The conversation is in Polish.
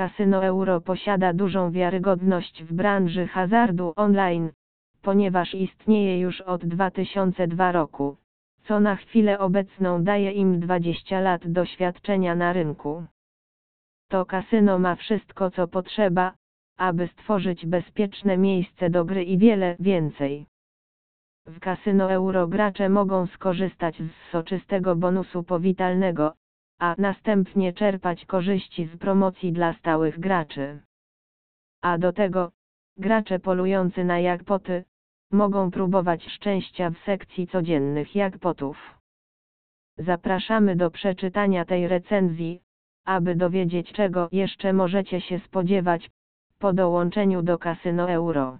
Kasyno Euro posiada dużą wiarygodność w branży hazardu online, ponieważ istnieje już od 2002 roku, co na chwilę obecną daje im 20 lat doświadczenia na rynku. To kasyno ma wszystko co potrzeba, aby stworzyć bezpieczne miejsce do gry i wiele więcej. W kasyno euro gracze mogą skorzystać z soczystego bonusu powitalnego, a następnie czerpać korzyści z promocji dla stałych graczy. A do tego, gracze polujący na jackpoty, mogą próbować szczęścia w sekcji codziennych jackpotów. Zapraszamy do przeczytania tej recenzji, aby dowiedzieć czego jeszcze możecie się spodziewać, po dołączeniu do Kasyno Euro.